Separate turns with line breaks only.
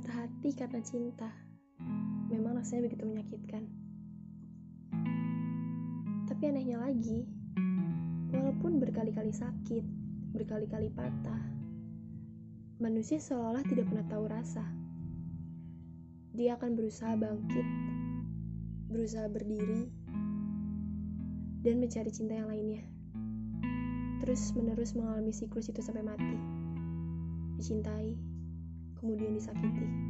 Tapi karena cinta, memang rasanya begitu menyakitkan. Tapi anehnya lagi, walaupun berkali-kali sakit, berkali-kali patah, manusia seolah-olah tidak pernah tahu rasa. Dia akan berusaha bangkit, berusaha berdiri, dan mencari cinta yang lainnya. Terus menerus mengalami siklus itu sampai mati. Dicintai, disakiti.